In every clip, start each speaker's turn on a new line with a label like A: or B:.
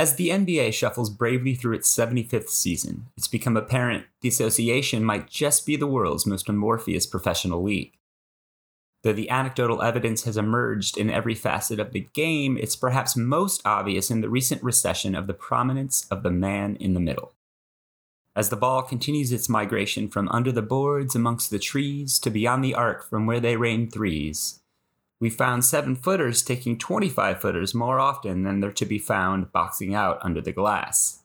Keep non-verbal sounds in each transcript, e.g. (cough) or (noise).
A: As the NBA shuffles bravely through its 75th season, it's become apparent the association might just be the world's most amorphous professional league. Though the anecdotal evidence has emerged in every facet of the game, it's perhaps most obvious in the recent recession of the prominence of the man in the middle. As the ball continues its migration from under the boards amongst the trees to beyond the arc from where they rain threes, we found seven footers taking 25 footers more often than they're to be found boxing out under the glass.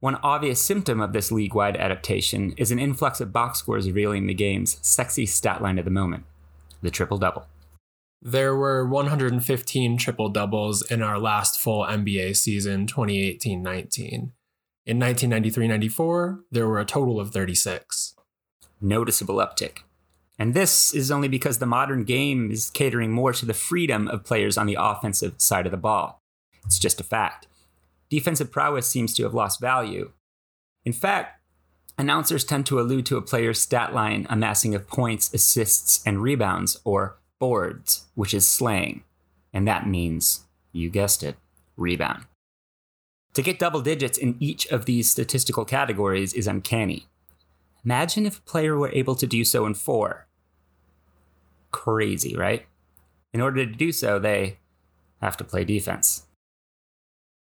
A: One obvious symptom of this league wide adaptation is an influx of box scores revealing the game's sexy stat line of the moment the triple double.
B: There were 115 triple doubles in our last full NBA season, 2018 19. In 1993 94, there were a total of 36.
A: Noticeable uptick. And this is only because the modern game is catering more to the freedom of players on the offensive side of the ball. It's just a fact. Defensive prowess seems to have lost value. In fact, announcers tend to allude to a player's stat line amassing of points, assists, and rebounds, or boards, which is slang. And that means, you guessed it, rebound. To get double digits in each of these statistical categories is uncanny. Imagine if a player were able to do so in four, crazy, right? In order to do so, they have to play defense.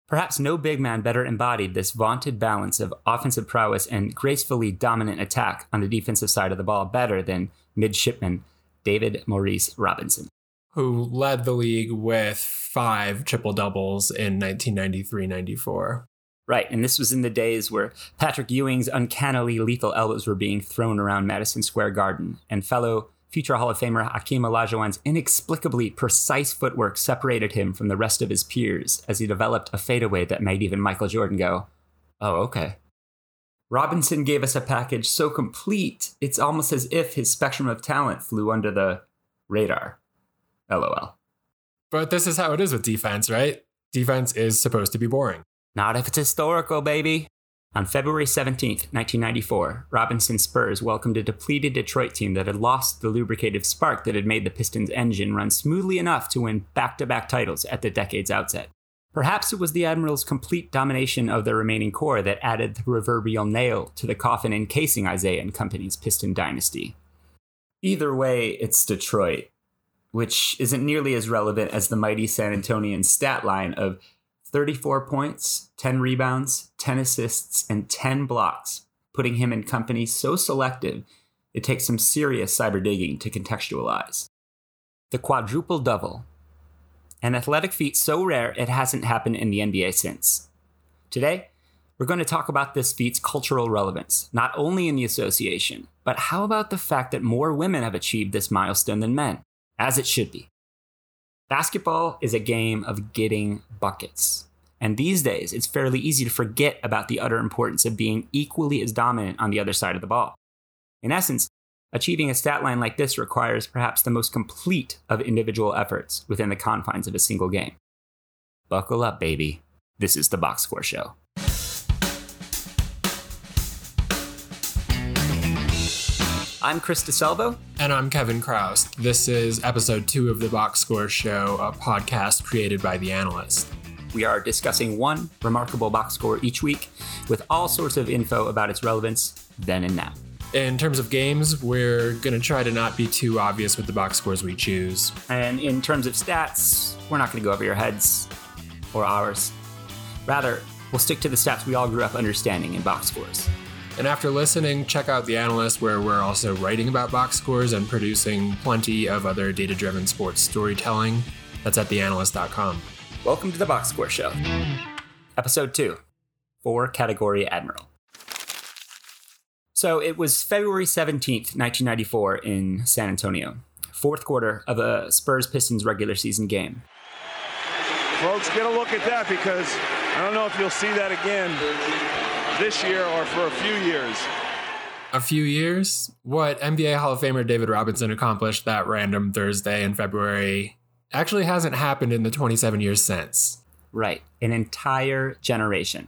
A: Perhaps no big man better embodied this vaunted balance of offensive prowess and gracefully dominant attack on the defensive side of the ball better than midshipman David Maurice Robinson.
B: Who led the league with five triple doubles in 1993 94.
A: Right, and this was in the days where Patrick Ewing's uncannily lethal elbows were being thrown around Madison Square Garden, and fellow future Hall of Famer Hakeem Olajuwon's inexplicably precise footwork separated him from the rest of his peers as he developed a fadeaway that made even Michael Jordan go, oh, okay. Robinson gave us a package so complete, it's almost as if his spectrum of talent flew under the radar. LOL.
B: But this is how it is with defense, right? Defense is supposed to be boring.
A: Not if it's historical, baby. On February 17, 1994, Robinson Spurs welcomed a depleted Detroit team that had lost the lubricative spark that had made the Pistons' engine run smoothly enough to win back to back titles at the decade's outset. Perhaps it was the Admirals' complete domination of their remaining core that added the proverbial nail to the coffin encasing Isiah and Company's Piston dynasty. Either way, it's Detroit, which isn't nearly as relevant as the mighty San Antonian stat line of 34 points, 10 rebounds, 10 assists, and 10 blocks, putting him in company so selective it takes some serious cyber digging to contextualize. The quadruple double, an athletic feat so rare it hasn't happened in the NBA since. Today, we're going to talk about this feat's cultural relevance, not only in the association, but how about the fact that more women have achieved this milestone than men, as it should be. Basketball is a game of getting buckets. And these days, it's fairly easy to forget about the utter importance of being equally as dominant on the other side of the ball. In essence, achieving a stat line like this requires perhaps the most complete of individual efforts within the confines of a single game. Buckle up, baby. This is the Box Score Show. I'm Chris DeSalvo.
B: And I'm Kevin Chroust. This is episode two of the Box Score Show, a podcast created by The Analyst.
A: We are discussing one remarkable box score each week with all sorts of info about its relevance then and now.
B: In terms of games, we're going to try to not be too obvious with the box scores we choose.
A: And in terms of stats, we're not going to go over your heads or ours. Rather, we'll stick to the stats we all grew up understanding in box scores.
B: And after listening, check out The Analyst, where we're also writing about box scores and producing plenty of other data driven sports storytelling. That's at theanalyst.com.
A: Welcome to the Box Score Show. Episode 2 Four Category Admiral. So it was February 17th, 1994, in San Antonio, fourth quarter of a Spurs Pistons regular season game.
C: Folks, get a look at that because I don't know if you'll see that again this year or for a few years.
B: A few years? What NBA Hall of Famer David Robinson accomplished that random Thursday in February actually hasn't happened in the 27 years since.
A: Right, an entire generation.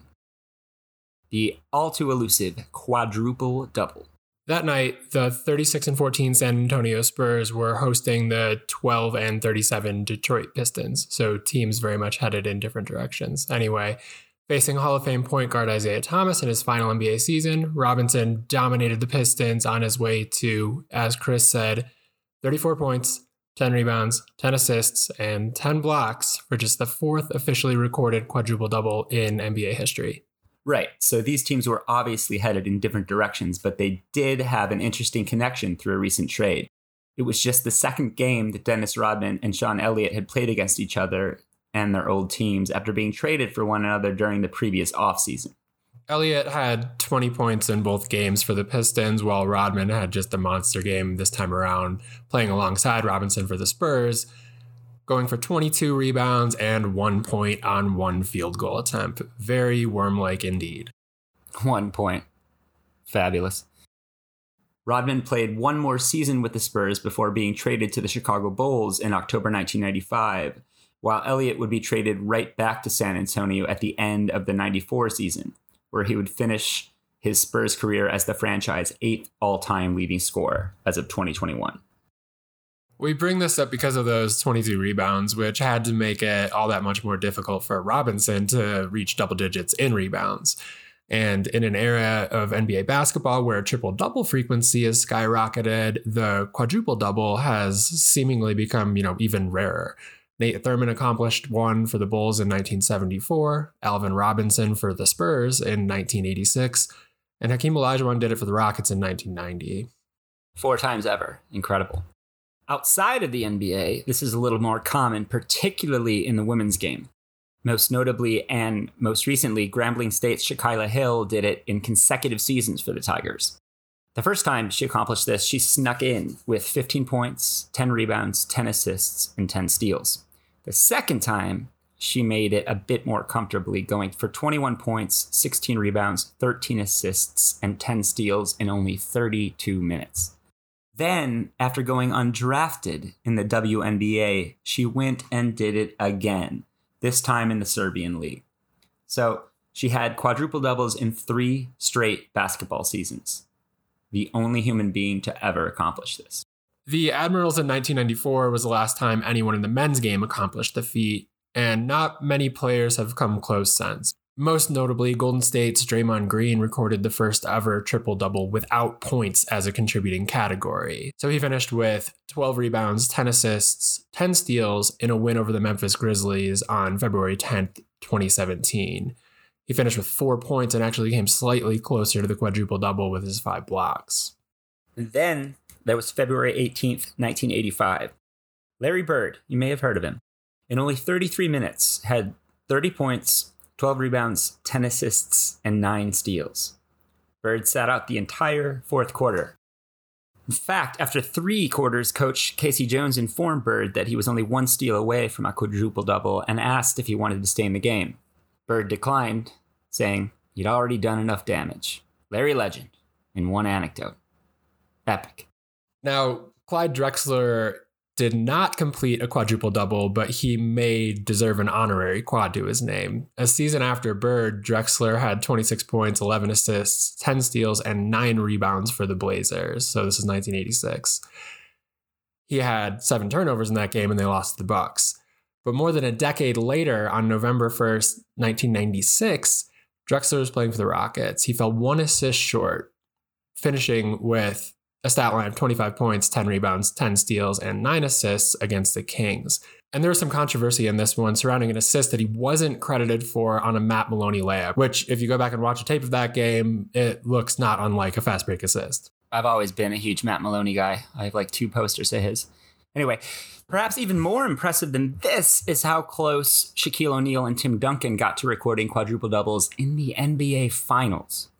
A: The all too elusive quadruple double.
B: That night, the 36 and 14 San Antonio Spurs were hosting the 12 and 37 Detroit Pistons. So teams very much headed in different directions. Anyway, facing Hall of Fame point guard Isiah Thomas in his final NBA season, Robinson dominated the Pistons on his way to, as Chris said, 34 points, 10 rebounds, 10 assists, and 10 blocks for just the fourth officially recorded quadruple double in NBA history.
A: Right. So these teams were obviously headed in different directions, but they did have an interesting connection through a recent trade. It was just the second game that Dennis Rodman and Sean Elliott had played against each other and their old teams after being traded for one another during the previous offseason.
B: Elliott had 20 points in both games for the Pistons, while Rodman had just a monster game this time around, playing alongside Robinson for the Spurs going for 22 rebounds and one point on one field goal attempt. Very worm like indeed.
A: One point. Fabulous. Rodman played one more season with the Spurs before being traded to the Chicago Bulls in October 1995, while Elliott would be traded right back to San Antonio at the end of the 94 season, where he would finish his Spurs career as the franchise eighth all time leading scorer as of 2021.
B: We bring this up because of those 22 rebounds, which had to make it all that much more difficult for Robinson to reach double digits in rebounds. And in an era of NBA basketball where triple double frequency has skyrocketed, the quadruple double has seemingly become, you know, even rarer. Nate Thurmond accomplished one for the Bulls in 1974, Alvin Robertson for the Spurs in 1986, and Hakeem Olajuwon did it for the Rockets in 1990.
A: Four times ever. Incredible. Outside of the NBA, this is a little more common, particularly in the women's game. Most notably and most recently, Grambling State's Shaquilla Hill did it in consecutive seasons for the Tigers. The first time she accomplished this, she snuck in with 15 points, 10 rebounds, 10 assists, and 10 steals. The second time, she made it a bit more comfortably, going for 21 points, 16 rebounds, 13 assists, and 10 steals in only 32 minutes. Then, after going undrafted in the WNBA, she went and did it again, this time in the Serbian League. So she had quadruple doubles in three straight basketball seasons. The only human being to ever accomplish this.
B: The Admirals in 1994 was the last time anyone in the men's game accomplished the feat, and not many players have come close since. Most notably, Golden State's Draymond Green recorded the first ever triple double without points as a contributing category. So he finished with 12 rebounds, 10 assists, 10 steals in a win over the Memphis Grizzlies on February 10th, 2017. He finished with four points and actually came slightly closer to the quadruple double with his five blocks.
A: Then there was February 18th, 1985. Larry Bird, you may have heard of him, in only 33 minutes had 30 points, 12 rebounds, 10 assists, and 9 steals. Bird sat out the entire fourth quarter. In fact, after three quarters, coach K.C. Jones informed Bird that he was only one steal away from a quadruple double and asked if he wanted to stay in the game. Bird declined, saying he'd already done enough damage. Larry Legend, in one anecdote. Epic.
B: Now, Clyde Drexler did not complete a quadruple double, but he may deserve an honorary quad to his name. A season after Bird, Drexler had 26 points, 11 assists, 10 steals, and 9 rebounds for the Blazers. So this is 1986. He had 7 turnovers in that game and they lost to the Bucks. But more than a decade later, on November 1st, 1996, Drexler was playing for the Rockets. He fell one assist short, finishing with a stat line of 25 points, 10 rebounds, 10 steals, and 9 assists against the Kings. And there was some controversy in this one surrounding an assist that he wasn't credited for on a Matt Maloney layup, which, if you go back and watch a tape of that game, it looks not unlike a fast break assist.
A: I've always been a huge Matt Maloney guy. I have like two posters of his. Anyway, perhaps even more impressive than this is how close Shaquille O'Neal and Tim Duncan got to recording quadruple doubles in the NBA Finals.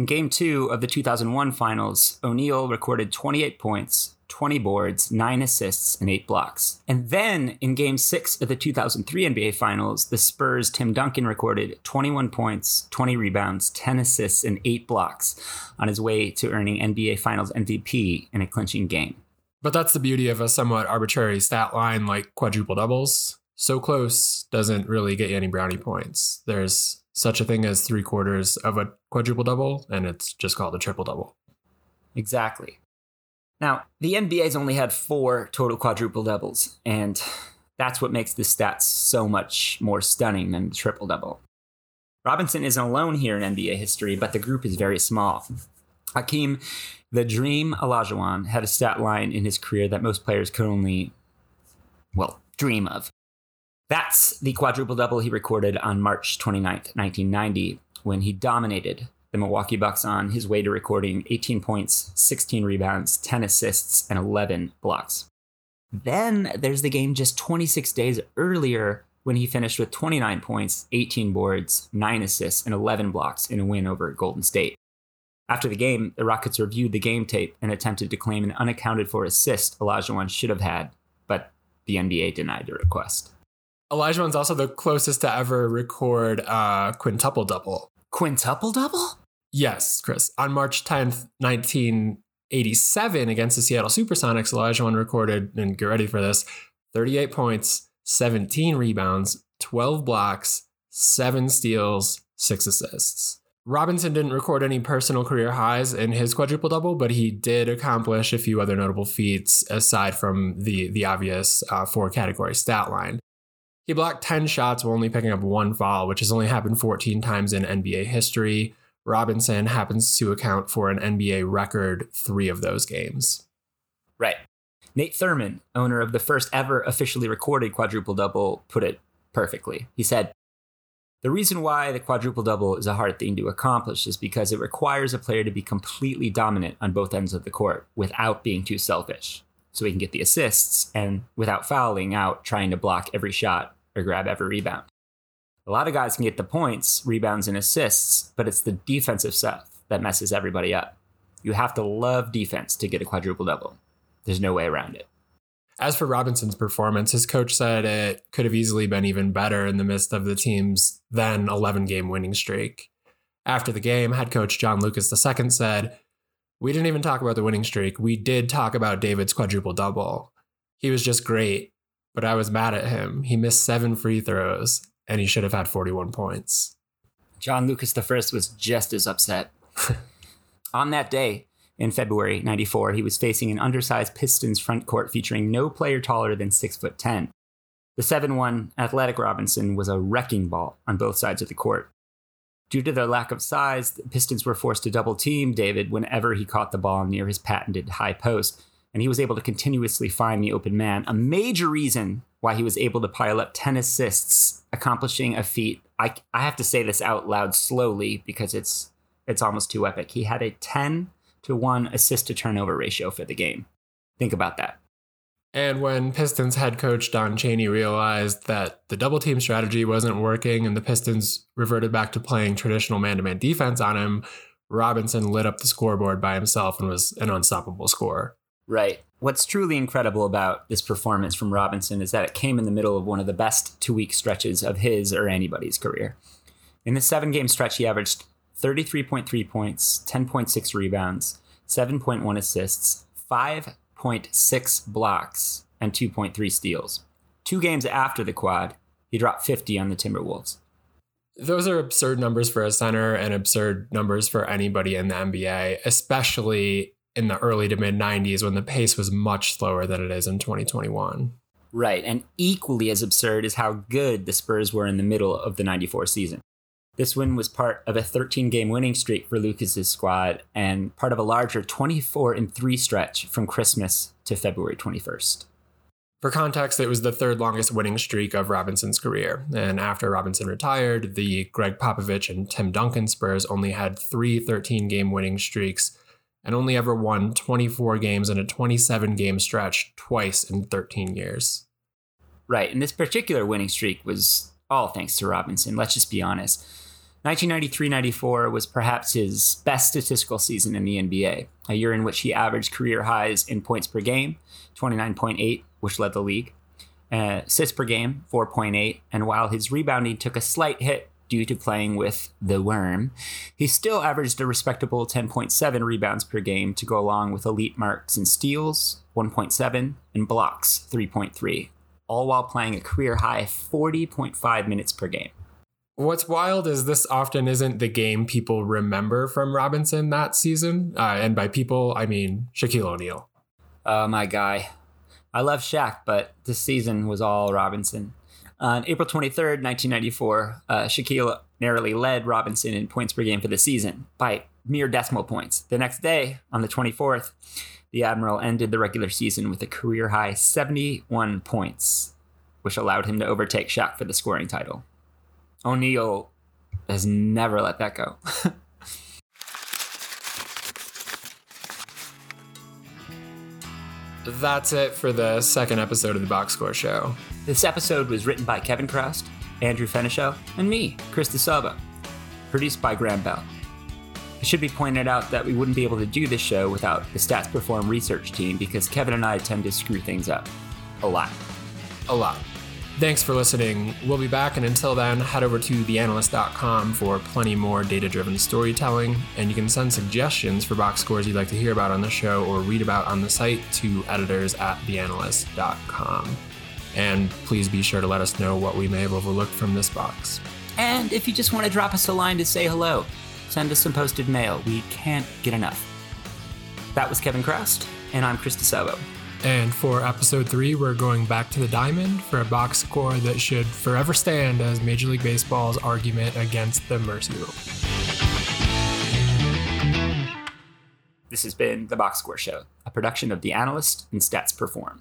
A: In game two of the 2001 finals, O'Neal recorded 28 points, 20 boards, 9 assists, and 8 blocks. And then in game six of the 2003 NBA finals, the Spurs' Tim Duncan recorded 21 points, 20 rebounds, 10 assists, and 8 blocks on his way to earning NBA Finals MVP in a clinching game.
B: But that's the beauty of a somewhat arbitrary stat line like quadruple doubles. So close doesn't really get you any brownie points. There's such a thing as three quarters of a quadruple double, and it's just called a triple double.
A: Exactly. Now, the NBA's only had four total quadruple doubles, and that's what makes the stats so much more stunning than the triple double. Robinson isn't alone here in NBA history, but the group is very small. Hakeem, the dream Olajuwon, had a stat line in his career that most players could only, well, dream of. That's the quadruple double he recorded on March 29th, 1990, when he dominated the Milwaukee Bucks on his way to recording 18 points, 16 rebounds, 10 assists, and 11 blocks. Then there's the game just 26 days earlier when he finished with 29 points, 18 boards, 9 assists, and 11 blocks in a win over Golden State. After the game, the Rockets reviewed the game tape and attempted to claim an unaccounted for assist Olajuwon should have had, but the NBA denied the request.
B: Olajuwon's also the closest to ever record a quintuple double.
A: Quintuple double?
B: Yes, Chris. On March 10th, 1987, against the Seattle Supersonics, Olajuwon recorded, and get ready for this, 38 points, 17 rebounds, 12 blocks, 7 steals, 6 assists. Robinson didn't record any personal career highs in his quadruple double, but he did accomplish a few other notable feats aside from the the obvious uh, four category stat line. He blocked 10 shots while only picking up one foul, which has only happened 14 times in NBA history. Robinson happens to account for an NBA record three of those games.
A: Right. Nate Thurmond, owner of the first ever officially recorded quadruple double, put it perfectly. He said, the reason why the quadruple double is a hard thing to accomplish is because it requires a player to be completely dominant on both ends of the court without being too selfish. So he can get the assists and without fouling out trying to block every shot or grab every rebound. A lot of guys can get the points, rebounds, and assists, but it's the defensive stuff that messes everybody up. You have to love defense to get a quadruple double. There's no way around it.
B: As for Robinson's performance, his coach said it could have easily been even better in the midst of the team's then 11 game winning streak. After the game, head coach John Lucas II said, We didn't even talk about the winning streak. We did talk about David's quadruple double. He was just great, but I was mad at him. He missed seven free throws, and he should have had 41 points.
A: John Lucas I was just as upset. (laughs) On that day, in February 94, he was facing an undersized Pistons front court featuring no player taller than 6 foot 10. The 7-1 athletic Robinson was a wrecking ball on both sides of the court. Due to their lack of size, the Pistons were forced to double team David whenever he caught the ball near his patented high post, and he was able to continuously find the open man, a major reason why he was able to pile up 10 assists, accomplishing a feat. I, I have to say this out loud slowly because it's it's almost too epic. He had a 10 to one assist to turnover ratio for the game. Think about that.
B: And when Pistons head coach Don Chaney realized that the double team strategy wasn't working and the Pistons reverted back to playing traditional man to man defense on him, Robinson lit up the scoreboard by himself and was an unstoppable scorer.
A: Right. What's truly incredible about this performance from Robinson is that it came in the middle of one of the best two week stretches of his or anybody's career. In the seven game stretch, he averaged 33.3 points, 10.6 rebounds, 7.1 assists, 5.6 blocks, and 2.3 steals. Two games after the quad, he dropped 50 on the Timberwolves.
B: Those are absurd numbers for a center and absurd numbers for anybody in the NBA, especially in the early to mid 90s when the pace was much slower than it is in 2021.
A: Right, and equally as absurd is how good the Spurs were in the middle of the 94 season. This win was part of a 13 game winning streak for Lucas's squad and part of a larger 24 and 3 stretch from Christmas to February 21st.
B: For context, it was the third longest winning streak of Robinson's career. And after Robinson retired, the Gregg Popovich and Tim Duncan Spurs only had three 13 game winning streaks and only ever won 24 games in a 27 game stretch twice in 13 years.
A: Right. And this particular winning streak was all thanks to Robinson. Let's just be honest. 1993-94 was perhaps his best statistical season in the NBA, a year in which he averaged career highs in points per game, 29.8, which led the league, uh, assists per game, 4.8, and while his rebounding took a slight hit due to playing with the worm, he still averaged a respectable 10.7 rebounds per game to go along with elite marks in steals, 1.7, and blocks, 3.3, all while playing a career high 40.5 minutes per game.
B: What's wild is this often isn't the game people remember from Robinson that season. Uh, and by people, I mean Shaquille O'Neal.
A: Oh, my guy. I love Shaq, but this season was all Robinson. On April 23rd, 1994, uh, Shaquille narrowly led Robinson in points per game for the season by mere decimal points. The next day, on the 24th, the Admiral ended the regular season with a career high 71 points, which allowed him to overtake Shaq for the scoring title. O'Neal has never let that go. (laughs)
B: That's it for the second episode of the Box Score Show.
A: This episode was written by Kevin Chroust, Andrew Fenishow, and me, Chris DeSalvo. Produced by Graham Bell. It should be pointed out that we wouldn't be able to do this show without the Stats Perform research team because Kevin and I tend to screw things up. A lot.
B: A lot. Thanks for listening. We'll be back, and until then, head over to theanalyst.com for plenty more data driven storytelling. And you can send suggestions for box scores you'd like to hear about on the show or read about on the site to editors at theanalyst.com. And please be sure to let us know what we may have overlooked from this box.
A: And if you just want to drop us a line to say hello, send us some posted mail. We can't get enough. That was Kevin Chroust, and I'm Chris DeSalvo.
B: And for episode three, we're going back to the diamond for a box score that should forever stand as Major League Baseball's argument against the Mercy Rule.
A: This has been The Box Score Show, a production of The Analyst and Stats Perform.